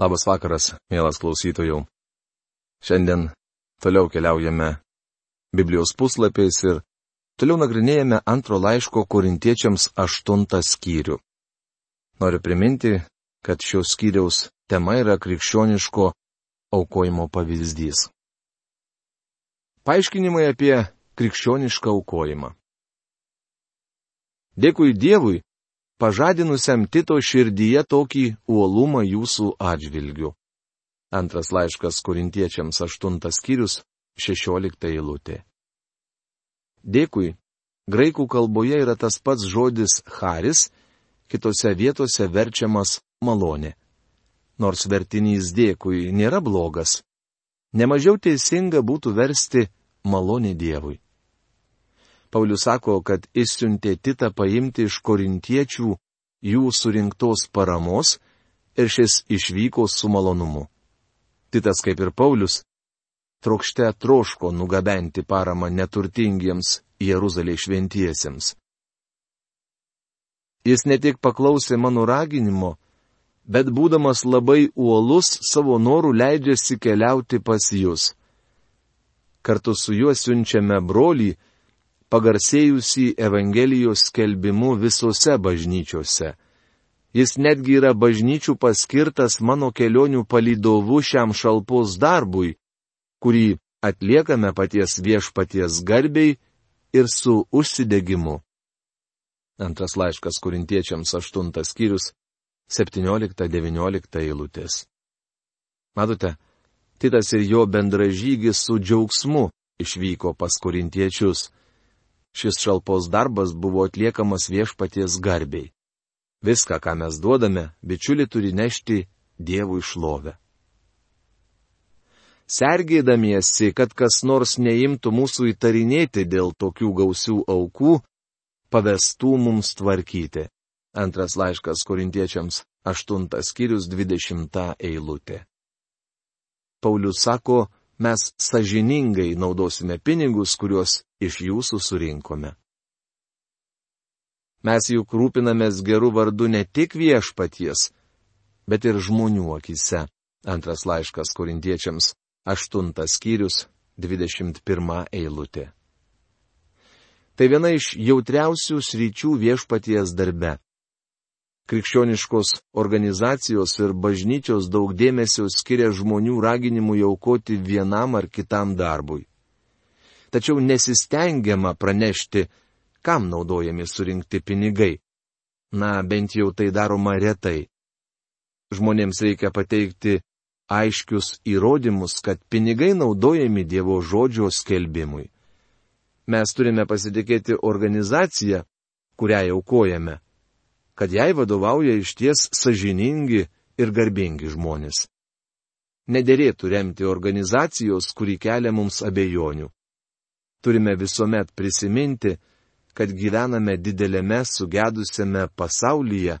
Labas vakaras, mielas klausytojų. Šiandien toliau keliaujame Biblijos puslapiais ir toliau nagrinėjame antro laiško korintiečiams aštuntą skyrių. Noriu priminti, kad šios skyriaus tema yra krikščioniško aukojimo pavyzdys. Paaiškinimai apie krikščionišką aukojimą. Dėkui Dievui, pažadinusiam Tito širdyje tokį uolumą jūsų atžvilgiu. Antras laiškas korintiečiams aštuntas skyrius, šešiolikta eilutė. Dėkui, graikų kalboje yra tas pats žodis haris, kitose vietose verčiamas malonė. Nors vertinys dėkui nėra blogas, nemažiau teisinga būtų versti malonė Dievui. Paulius sako, kad išsiuntė Titą paimti iš korintiečių jų surinktos paramos ir šis išvyko su malonumu. Titas, kaip ir Paulius, trokšte troško nugabenti paramą neturtingiems Jeruzalė šventiesiems. Jis ne tik paklausė mano raginimo, bet būdamas labai uolus savo norų leidžiasi keliauti pas jūs. Kartu su juo siunčiame brolį, pagarsėjusį Evangelijos skelbimu visose bažnyčiose. Jis netgi yra bažnyčių paskirtas mano kelionių palydovu šiam šalpos darbui, kurį atliekame paties viešpaties garbiai ir su užsidegimu. Antras laiškas kurintiečiams aštuntas skyrius 17-19 eilutės. Matote, Titas ir jo bendražygis su džiaugsmu išvyko pas kurintiečius Šis šalpos darbas buvo atliekamas viešpaties garbiai. Viską, ką mes duodame, bičiuli turi nešti Dievui šlovę. Sergėdamiesi, kad kas nors neimtų mūsų įtarinėti dėl tokių gausių aukų, pavestų mums tvarkyti. Antras laiškas korintiečiams, aštuntas skyrius, dvidešimta eilutė. Paulius sako, mes sažiningai naudosime pinigus, kuriuos iš jūsų surinkome. Mes juk rūpinamės gerų vardų ne tik viešpaties, bet ir žmonių akise. Antras laiškas korintiečiams, aštuntas skyrius, 21 eilutė. Tai viena iš jautriausių sričių viešpaties darbe. Krikščioniškos organizacijos ir bažnyčios daug dėmesio skiria žmonių raginimui aukoti vienam ar kitam darbui. Tačiau nesistengiama pranešti, kam naudojami surinkti pinigai. Na, bent jau tai daroma retai. Žmonėms reikia pateikti aiškius įrodymus, kad pinigai naudojami Dievo žodžio skelbimui. Mes turime pasitikėti organizaciją, kurią aukojame kad jai vadovauja išties sažiningi ir garbingi žmonės. Nederėtų remti organizacijos, kuri kelia mums abejonių. Turime visuomet prisiminti, kad gyvename didelėme sugedusiame pasaulyje,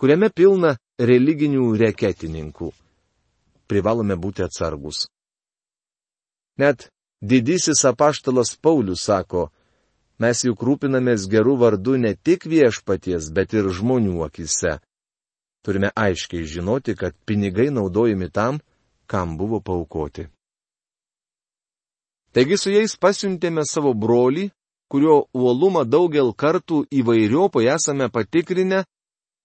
kuriame pilna religinių reketininkų. Privalome būti atsargus. Net didysis apaštalas Paulius sako, Mes juk rūpinamės gerų vardų ne tik viešpaties, bet ir žmonių akise. Turime aiškiai žinoti, kad pinigai naudojami tam, kam buvo paukoti. Taigi su jais pasiuntėme savo brolį, kurio uolumą daugel kartų įvairiopai esame patikrinę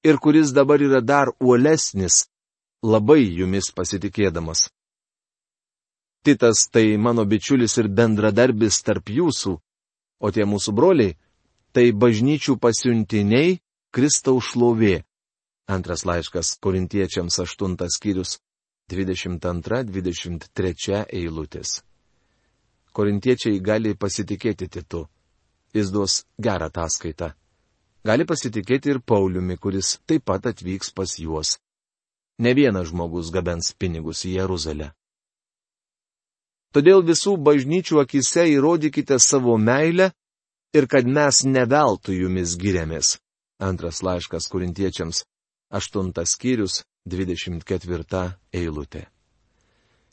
ir kuris dabar yra dar uolesnis, labai jumis pasitikėdamas. Titas tai mano bičiulis ir bendradarbis tarp jūsų, o tie mūsų broliai - tai bažnyčių pasiuntiniai Kristaus šlovė. Antras laiškas korintiečiams 8 skyrius 22-23 eilutės. Korintiečiai gali pasitikėti Titu. Jis duos gerą ataskaitą. Gali pasitikėti ir Pauliumi, kuris taip pat atvyks pas juos. Ne vienas žmogus gabens pinigus į Jeruzalę. Todėl visų bažnyčių akise įrodykite savo meilę ir kad mes neveltui jumis giriamės. Antras laiškas kurintiečiams, aštuntas skyrius, 24 eilutė.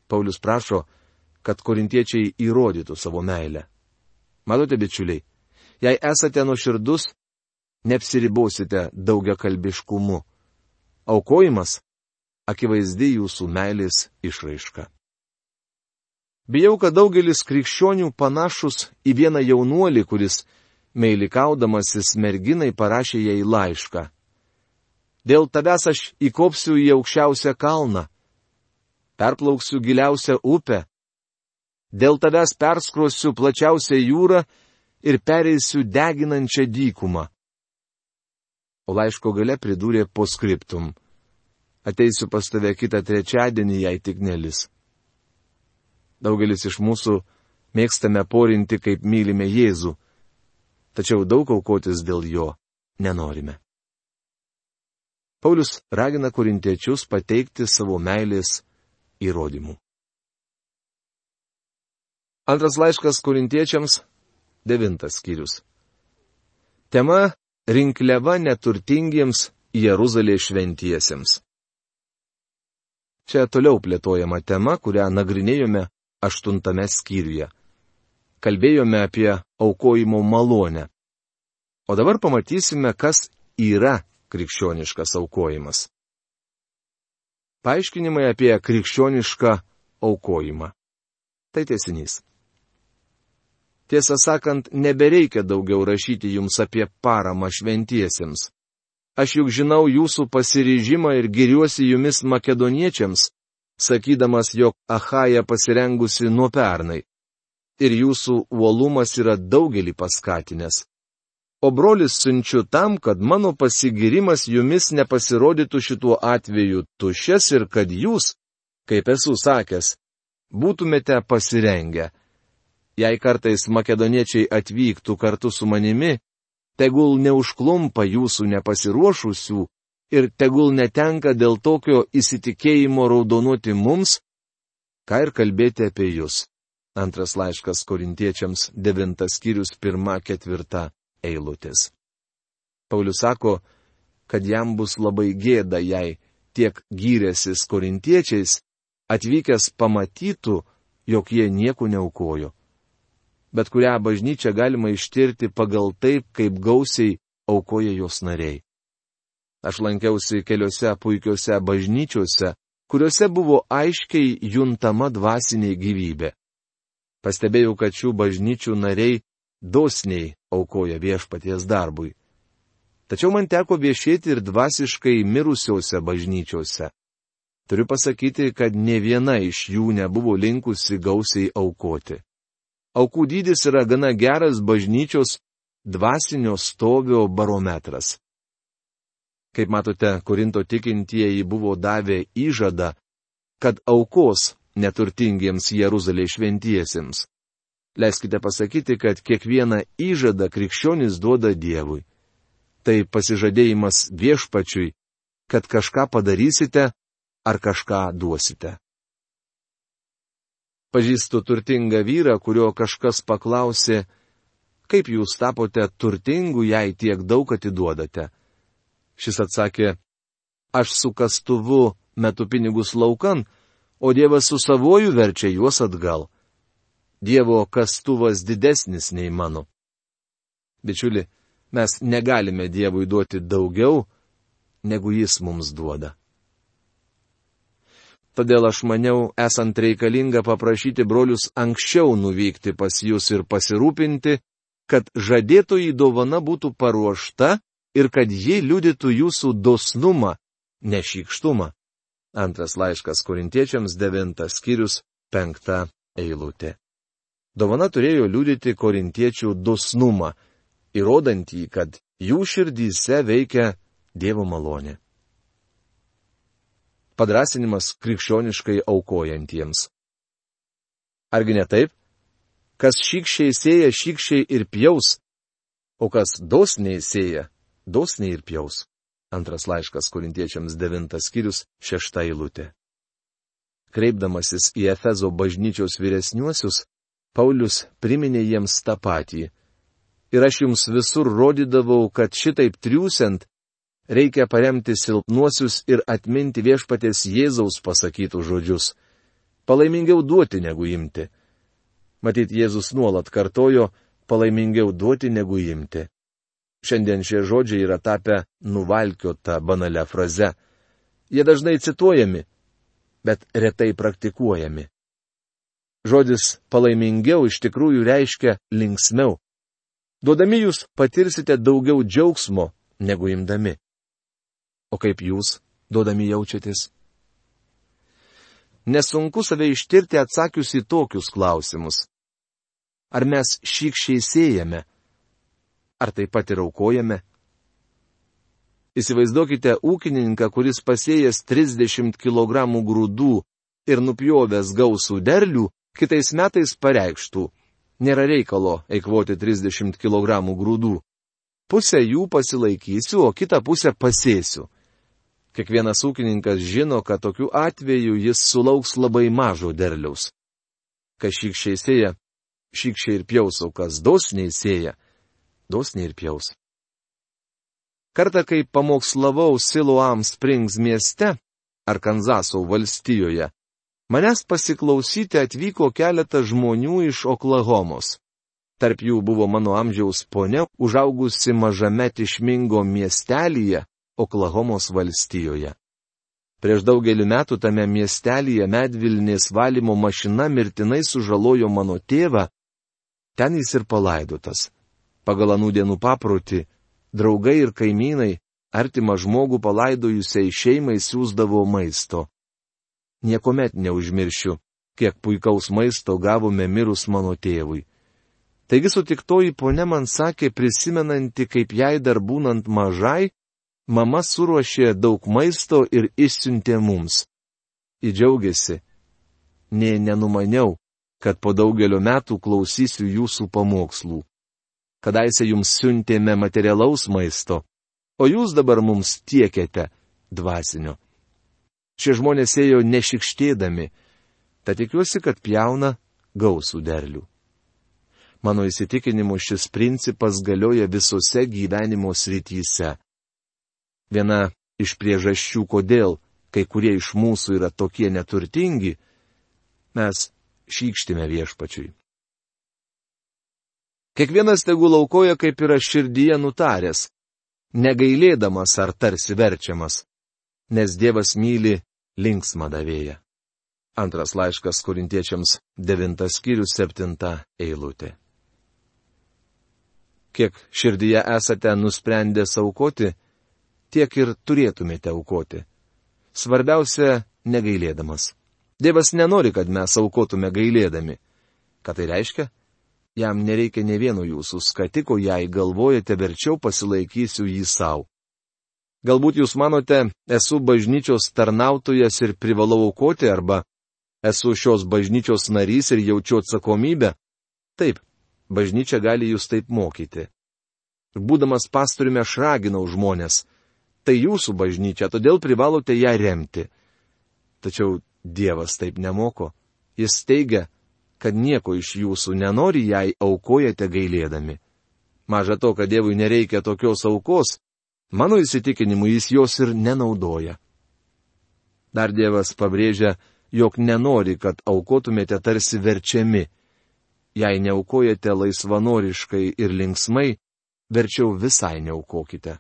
Paulius prašo, kad korintiečiai įrodytų savo meilę. Matote, bičiuliai, jei esate nuoširdus, neapsiribosite daugia kalbiškumu. Aukojimas akivaizdi jūsų meilės išraiška. Bijau, kad daugelis krikščionių panašus į vieną jaunuolį, kuris meilikaudamasis merginai parašė jai laišką. Dėl tavęs aš įkopsiu į aukščiausią kalną, perplauksiu giliausią upę, dėl tavęs perskrosiu plačiausią jūrą ir pereisiu deginančią dykumą. O laiško gale pridūrė poskriptum. Ateisiu pas tave kitą trečiadienį, jei tik nelis. Daugelis iš mūsų mėgstame porinti, kaip mylime Jėzų, tačiau daug aukotis dėl jo nenorime. Paulius ragina korintiečius pateikti savo meilės įrodymų. Antras laiškas korintiečiams - devintas skyrius. Tema - rinkliava neturtingiems Jeruzalės šventiesiems. Čia toliau plėtojama tema, kurią nagrinėjome aštuntame skyriuje. Kalbėjome apie aukojimo malonę. O dabar pamatysime, kas yra krikščioniškas aukojimas. Paaiškinimai apie krikščionišką aukojimą. Tai tiesinys. Tiesą sakant, nebereikia daugiau rašyti jums apie paramą šventiesiems. Aš juk žinau jūsų pasiryžimą ir giriuosi jumis makedoniečiams, sakydamas, jog Ahaja pasirengusi nuo pernai. Ir jūsų uolumas yra daugelį paskatinęs. O brolis siunčiu tam, kad mano pasigirimas jumis nepasirodytų šituo atveju tuščias ir kad jūs, kaip esu sakęs, būtumėte pasirengę. Jei kartais makedoniečiai atvyktų kartu su manimi, tegul neužklumpa jūsų nepasiruošusių ir tegul netenka dėl tokio įsitikėjimo raudonuoti mums, ką ir kalbėti apie jūs. Antras laiškas korintiečiams, devintas skyrius, pirma, ketvirta eilutės. Paulius sako, kad jam bus labai gėda, jei tiek gyrėsis korintiečiais, atvykęs pamatytų, jog jie nieko neaukojo. Bet kurią bažnyčią galima ištirti pagal taip, kaip gausiai aukoja jos nariai. Aš lankiausi keliose puikiose bažnyčiose, kuriuose buvo aiškiai juntama dvasinė gyvybė. Pastebėjau, kad šių bažnyčių nariai dosniai aukoja viešpaties darbui. Tačiau man teko viešėti ir dvasiškai mirusiuose bažnyčiose. Turiu pasakyti, kad ne viena iš jų nebuvo linkusi gausiai aukoti. Aukų dydis yra gana geras bažnyčios dvasinio stovio barometras. Kaip matote, Korinto tikintieji buvo davę įžadą, kad aukos neturtingiems Jeruzalės šventiesiems. Leiskite pasakyti, kad kiekvieną įžadą krikščionis duoda Dievui. Tai pasižadėjimas viešpačiui, kad kažką padarysite ar kažką duosite. Pažįstu turtingą vyrą, kurio kažkas paklausė, kaip jūs tapote turtingu, jei tiek daug atiduodate. Šis atsakė, aš su kastuvu metu pinigus laukan, o Dievas su savoju verčia juos atgal. Dievo kastuvas didesnis nei mano. Bičiuli, mes negalime Dievui duoti daugiau, negu Jis mums duoda. Todėl aš maniau, esant reikalinga paprašyti brolius anksčiau nuvykti pas jūs ir pasirūpinti, kad žadėtoji dovana būtų paruošta ir kad ji liudytų jūsų dosnumą, nešykštumą. Antras laiškas korintiečiams devintas skyrius penkta eilutė. Dovana turėjo liudyti korintiečių dosnumą, įrodantį, kad jų širdyse veikia Dievo malonė. Padrasinimas krikščioniškai aukojantiems. Argi ne taip? Kas šykščiai sėja, šykščiai ir pjaus, o kas dosniai sėja, dosniai ir pjaus. Antras laiškas korintiečiams devintas skyrius šešta eilutė. Kreipdamasis į Efezo bažnyčios vyresniuosius, Paulius priminė jiems tą patį. Ir aš jums visur rodydavau, kad šitaip triūsiant, reikia paremti silpnuosius ir atminti viešpatės Jėzaus pasakytų žodžius. Palaimingiau duoti negu imti. Matyt, Jėzus nuolat kartojo, palaimingiau duoti negu imti. Šiandien šie žodžiai yra tapę nuvalkiota banalią frazę. Jie dažnai cituojami, bet retai praktikuojami. Žodis palaimingiau iš tikrųjų reiškia linksmiau. Duodami jūs patirsite daugiau džiaugsmo negu imdami. O kaip jūs duodami jaučiatės? Nesunku save ištirti atsakius į tokius klausimus. Ar mes šykščiai siejame? Ar taip pat ir aukojame? Įsivaizduokite ūkininką, kuris pasėjęs 30 kg grūdų ir nupjovęs gausų derlių, kitais metais pareikštų, nėra reikalo eikvoti 30 kg grūdų. Pusę jų pasilaikysiu, o kitą pusę pasėsiu. Kiekvienas ūkininkas žino, kad tokiu atveju jis sulauks labai mažo derliaus. Kas šykščiai sėja, šykščiai ir pjaus, o kas dosniai sėja, dosniai ir pjaus. Kartą, kai pamokslavau Siloam Springs mieste, Arkanzaso valstijoje, Manęs pasiklausyti atvyko keletas žmonių iš Oklahomos. Tarp jų buvo mano amžiaus ponia, užaugusi mažame tišmingo miestelyje Oklahomos valstijoje. Prieš daugelį metų tame miestelyje medvilnės valymo mašina mirtinai sužalojo mano tėvą, ten jis ir palaidotas. Pagal anų dienų paprotį, draugai ir kaimynai artimą žmogų palaidojusiai šeimai siūsdavo maisto niekuomet neužmiršiu, kiek puikaus maisto gavome mirus mano tėvui. Taigi sutiktoji ponė man sakė, prisimenanti, kaip jai dar būnant mažai, mama suruošė daug maisto ir išsiuntė mums. Įdžiaugiasi. Nė nenumaniau, kad po daugelio metų klausysiu jūsų pamokslų. Kadaise jums siuntėme materialaus maisto, o jūs dabar mums tiekėte dvasinio. Šie žmonės ėjo nešikštėdami, tad tikiuosi, kad jauna gausų derlių. Mano įsitikinimu šis principas galioja visose gyvenimo srityse. Viena iš priežasčių, kodėl kai kurie iš mūsų yra tokie neturtingi, mes šykštime viešpačiui. Kiekvienas tegul aukoja, kaip yra širdyje nutaręs, negailėdamas ar tarsi verčiamas nes Dievas myli linksmą davėją. Antras laiškas korintiečiams, devintas skyrius, septinta eilutė. Kiek širdyje esate nusprendę saukoti, tiek ir turėtumėte aukoti. Svarbiausia - negailėdamas. Dievas nenori, kad mes aukotume gailėdami. Ką tai reiškia? Jam nereikia ne vieno jūsų skatiko, jei galvojate verčiau pasilaikysiu jį savo. Galbūt jūs manote, esu bažnyčios tarnautojas ir privalau aukoti arba esu šios bažnyčios narys ir jaučiu atsakomybę. Taip, bažnyčia gali jūs taip mokyti. Būdamas pastoriumi aš raginau žmonės. Tai jūsų bažnyčia, todėl privalote ją remti. Tačiau Dievas taip nemoko. Jis teigia, kad nieko iš jūsų nenori, jei aukojate gailėdami. Maža to, kad Dievui nereikia tokios aukos, Mano įsitikinimu jis jos ir nenaudoja. Dar Dievas pabrėžia, jog nenori, kad aukotumėte tarsi verčiami. Jei neaukojate laisvanoriškai ir linksmai, verčiau visai neaukokite.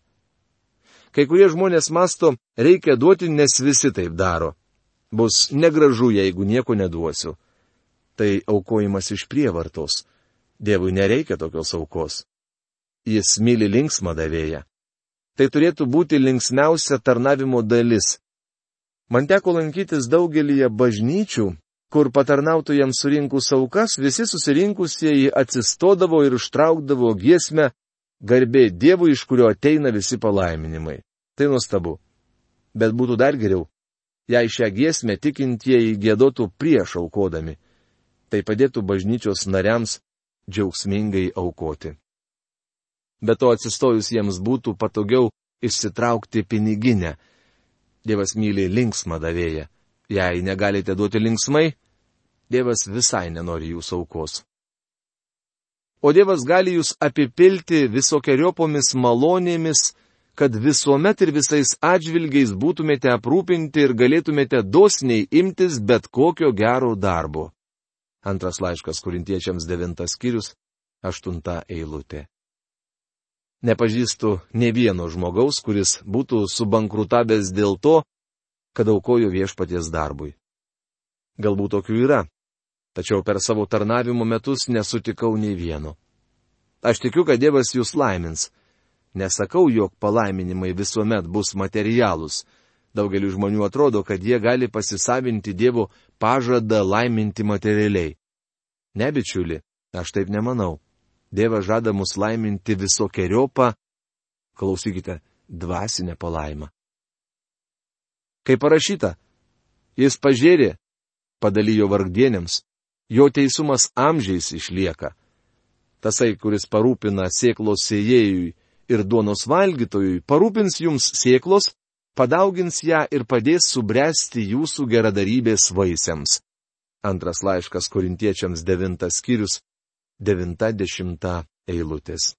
Kai kurie žmonės masto, reikia duoti, nes visi taip daro. Bus negražu, jeigu nieko neduosiu. Tai aukojimas iš prievartos. Dievui nereikia tokios aukos. Jis myli linksmą davėją. Tai turėtų būti linksmiausia tarnavimo dalis. Man teko lankytis daugelįje bažnyčių, kur patarnautojams surinkus aukas, visi susirinkusieji atsistodavo ir užtraukdavo giesmę garbė Dievui, iš kurio ateina visi palaiminimai. Tai nuostabu. Bet būtų dar geriau, jei šią giesmę tikintieji gėdotų prieš aukodami. Tai padėtų bažnyčios nariams džiaugsmingai aukoti. Bet to atsistojus jiems būtų patogiau išsitraukti piniginę. Dievas myli linksmą davėją. Jei negalite duoti linksmai, Dievas visai nenori jūsų aukos. O Dievas gali jūs apipilti visokiojopomis malonėmis, kad visuomet ir visais atžvilgiais būtumėte aprūpinti ir galėtumėte dosniai imtis bet kokio gero darbo. Antras laiškas kurintiečiams devintas skyrius, aštunta eilutė. Nepažįstu ne vieno žmogaus, kuris būtų subankrutavęs dėl to, kad aukojo viešpaties darbui. Galbūt tokių yra, tačiau per savo tarnavimo metus nesutikau nei vieno. Aš tikiu, kad Dievas jūs laimins. Nesakau, jog palaiminimai visuomet bus materialūs. Daugeliu žmonių atrodo, kad jie gali pasisavinti Dievo pažadą laiminti materialiai. Ne, bičiuli, aš taip nemanau. Dievas žada mus laiminti visokiojopą, klausykite, dvasinę palaimą. Kaip parašyta, jis pažiūrė, padalijo vargdienėms, jo teisumas amžiais išlieka. Tasai, kuris parūpina sėklos sėjėjui ir duonos valgytojui, parūpins jums sėklos, padaugins ją ir padės subręsti jūsų geradarybės vaisiams. Antras laiškas korintiečiams devintas skyrius, devinta dešimta eilutės.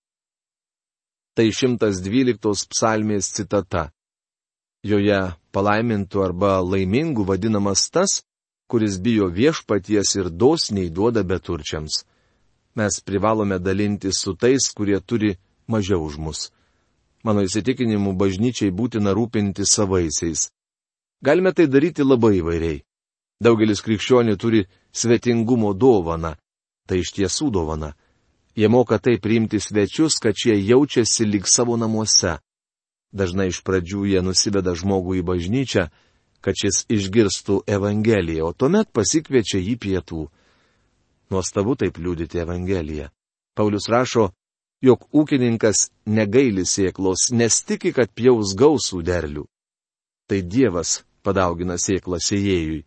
Tai 112 psalmės citata. Joje palaimintų arba laimingų vadinamas tas, kuris bijo viešpaties ir dosniai duoda beturčiams. Mes privalome dalinti su tais, kurie turi mažiau už mus. Mano įsitikinimu, bažnyčiai būtina rūpinti savaisiais. Galime tai daryti labai įvairiai. Daugelis krikščionių turi svetingumo dovaną. Tai iš tiesų dovana. Jie moka tai priimti svečius, kad šie jaučiasi lyg savo namuose. Dažnai iš pradžių jie nusiveda žmogų į bažnyčią, kad šis išgirstų Evangeliją, o tuomet pasikviečia jį pietų. Nuostabu taip liūdyti Evangeliją. Paulius rašo, jog ūkininkas negaili sėklos, nes tiki, kad pjaus gausų derlių. Tai Dievas padaugina sėklą sėjėjui.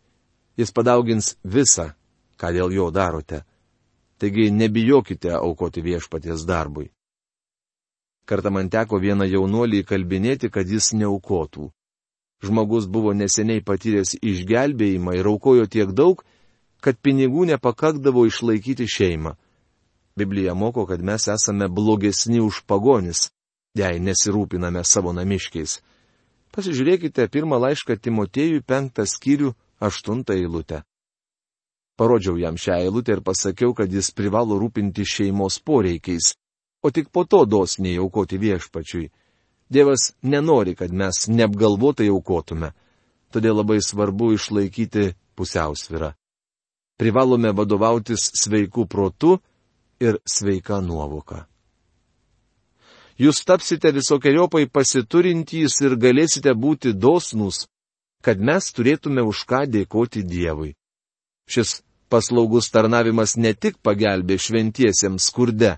Jis padaugins visą, ką dėl jo darote. Taigi nebijokite aukoti viešpaties darbui. Kartą man teko vieną jaunuolį kalbinėti, kad jis neaukotų. Žmogus buvo neseniai patyręs išgelbėjimą ir aukojo tiek daug, kad pinigų nepakakdavo išlaikyti šeimą. Biblija moko, kad mes esame blogesni už pagonis, jei nesirūpiname savo namiškiais. Pasižiūrėkite pirmą laišką Timotėjui penktą skyrių aštuntą eilutę. Parodžiau jam šią eilutę ir pasakiau, kad jis privalo rūpinti šeimos poreikiais, o tik po to dosniai aukoti viešpačiui. Dievas nenori, kad mes neapgalvotai aukotume, todėl labai svarbu išlaikyti pusiausvyrą. Privalome vadovautis sveiku protu ir sveika nuovoka. Jūs tapsite visokiojopai pasiturintys ir galėsite būti dosnus, kad mes turėtume už ką dėkoti Dievui. Šis paslaugus tarnavimas ne tik pagelbė šventiesiems skurde,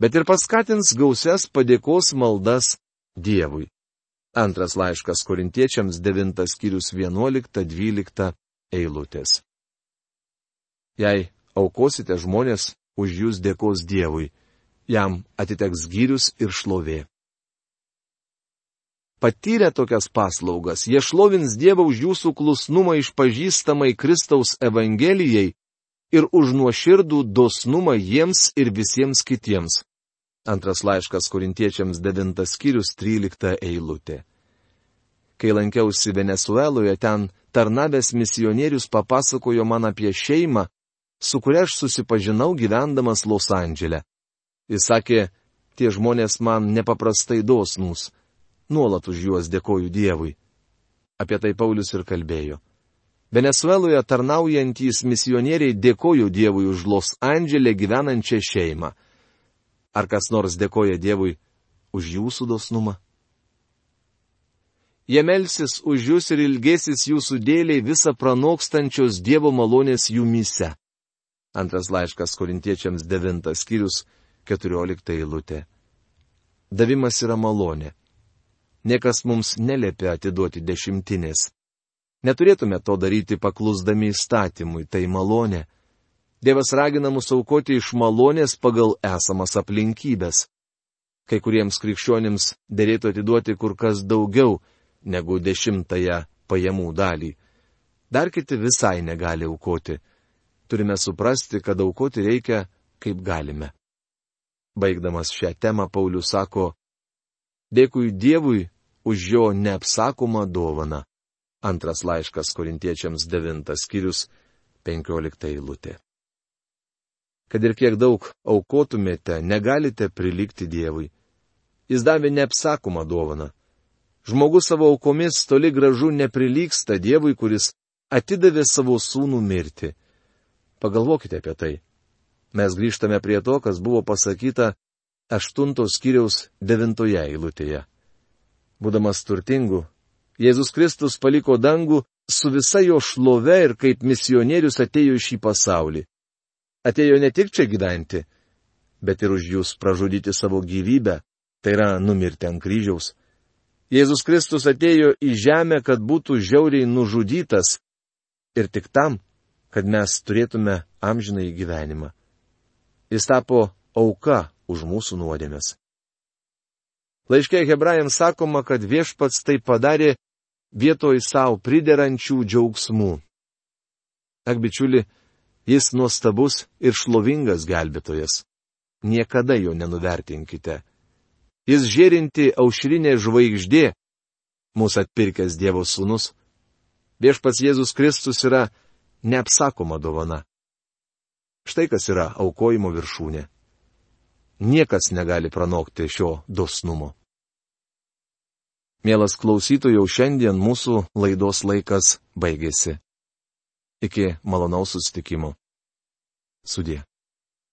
bet ir paskatins gausias padėkos maldas Dievui. Antras laiškas korintiečiams 9 skyrius 11-12 eilutės. Jei aukosite žmonės, už jūs dėkos Dievui, jam atiteks gyrius ir šlovė. Patyrę tokias paslaugas, jie šlovins Dievą už jūsų klusnumą išpažįstamai Kristaus Evangelijai ir už nuoširdų dosnumą jiems ir visiems kitiems. Antras laiškas korintiečiams 9 skyrius 13 eilutė. Kai lankiausi Venezueloje, ten tarnavęs misionierius papasakojo man apie šeimą, su kuria aš susipažinau gyvendamas Los Andželė. Jis sakė, tie žmonės man nepaprastai dosnūs, nuolat už juos dėkoju Dievui. Apie tai Paulius ir kalbėjo. Venezueloje tarnaujantys misionieriai dėkoju Dievui už Los Andželė gyvenančią šeimą. Ar kas nors dėkoja Dievui už jūsų dosnumą? Jie melsis už jūs ir ilgėsis jūsų dėliai visą pranokstančios Dievo malonės jumise. Antras laiškas korintiečiams devintas skyrius, keturiolikta eilutė. Davimas yra malonė. Niekas mums neliepia atiduoti dešimtinės. Neturėtume to daryti paklusdami įstatymui, tai malonė. Dievas ragina mus aukoti iš malonės pagal esamas aplinkybės. Kai kuriems krikščionims dėlėtų atiduoti kur kas daugiau negu dešimtąją pajamų dalį. Dar kiti visai negali aukoti. Turime suprasti, kad aukoti reikia, kaip galime. Baigdamas šią temą, Paulius sako, Dėkui Dievui už jo neapsakomą dovaną. Antras laiškas korintiečiams devintas skyrius, penkiolikta eilutė kad ir kiek daug aukotumėte, negalite prilikti Dievui. Jis davė neapsakomą dovaną. Žmogus savo aukomis toli gražu neprilyksta Dievui, kuris atidavė savo sūnų mirti. Pagalvokite apie tai. Mes grįžtame prie to, kas buvo pasakyta aštuntos skyriaus devintoje eilutėje. Būdamas turtingu, Jėzus Kristus paliko dangų su visa jo šlove ir kaip misionierius atėjo į šį pasaulį. Atėjo ne tik čia gyventi, bet ir už jūs pražudyti savo gyvybę, tai yra numirti ant kryžiaus. Jėzus Kristus atėjo į žemę, kad būtų žiauriai nužudytas ir tik tam, kad mes turėtume amžinai gyvenimą. Jis tapo auka už mūsų nuodėmės. Laiškė hebrajams sakoma, kad viešpats tai padarė vietoj savo priderančių džiaugsmų. Ak, bičiuli, jis nuostabus ir šlovingas gelbėtojas. Niekada jo nenuvertinkite. Jis žėrinti aušrinė žvaigždė, mūsų atpirkęs Dievo sūnus. Viešpats Jėzus Kristus yra neapsakoma dovana. Štai kas yra aukojimo viršūnė. Niekas negali pranokti šio dosnumo. Mielas klausytojų, šiandien mūsų laidos laikas baigėsi. Iki malonaus susitikimo. Sudė.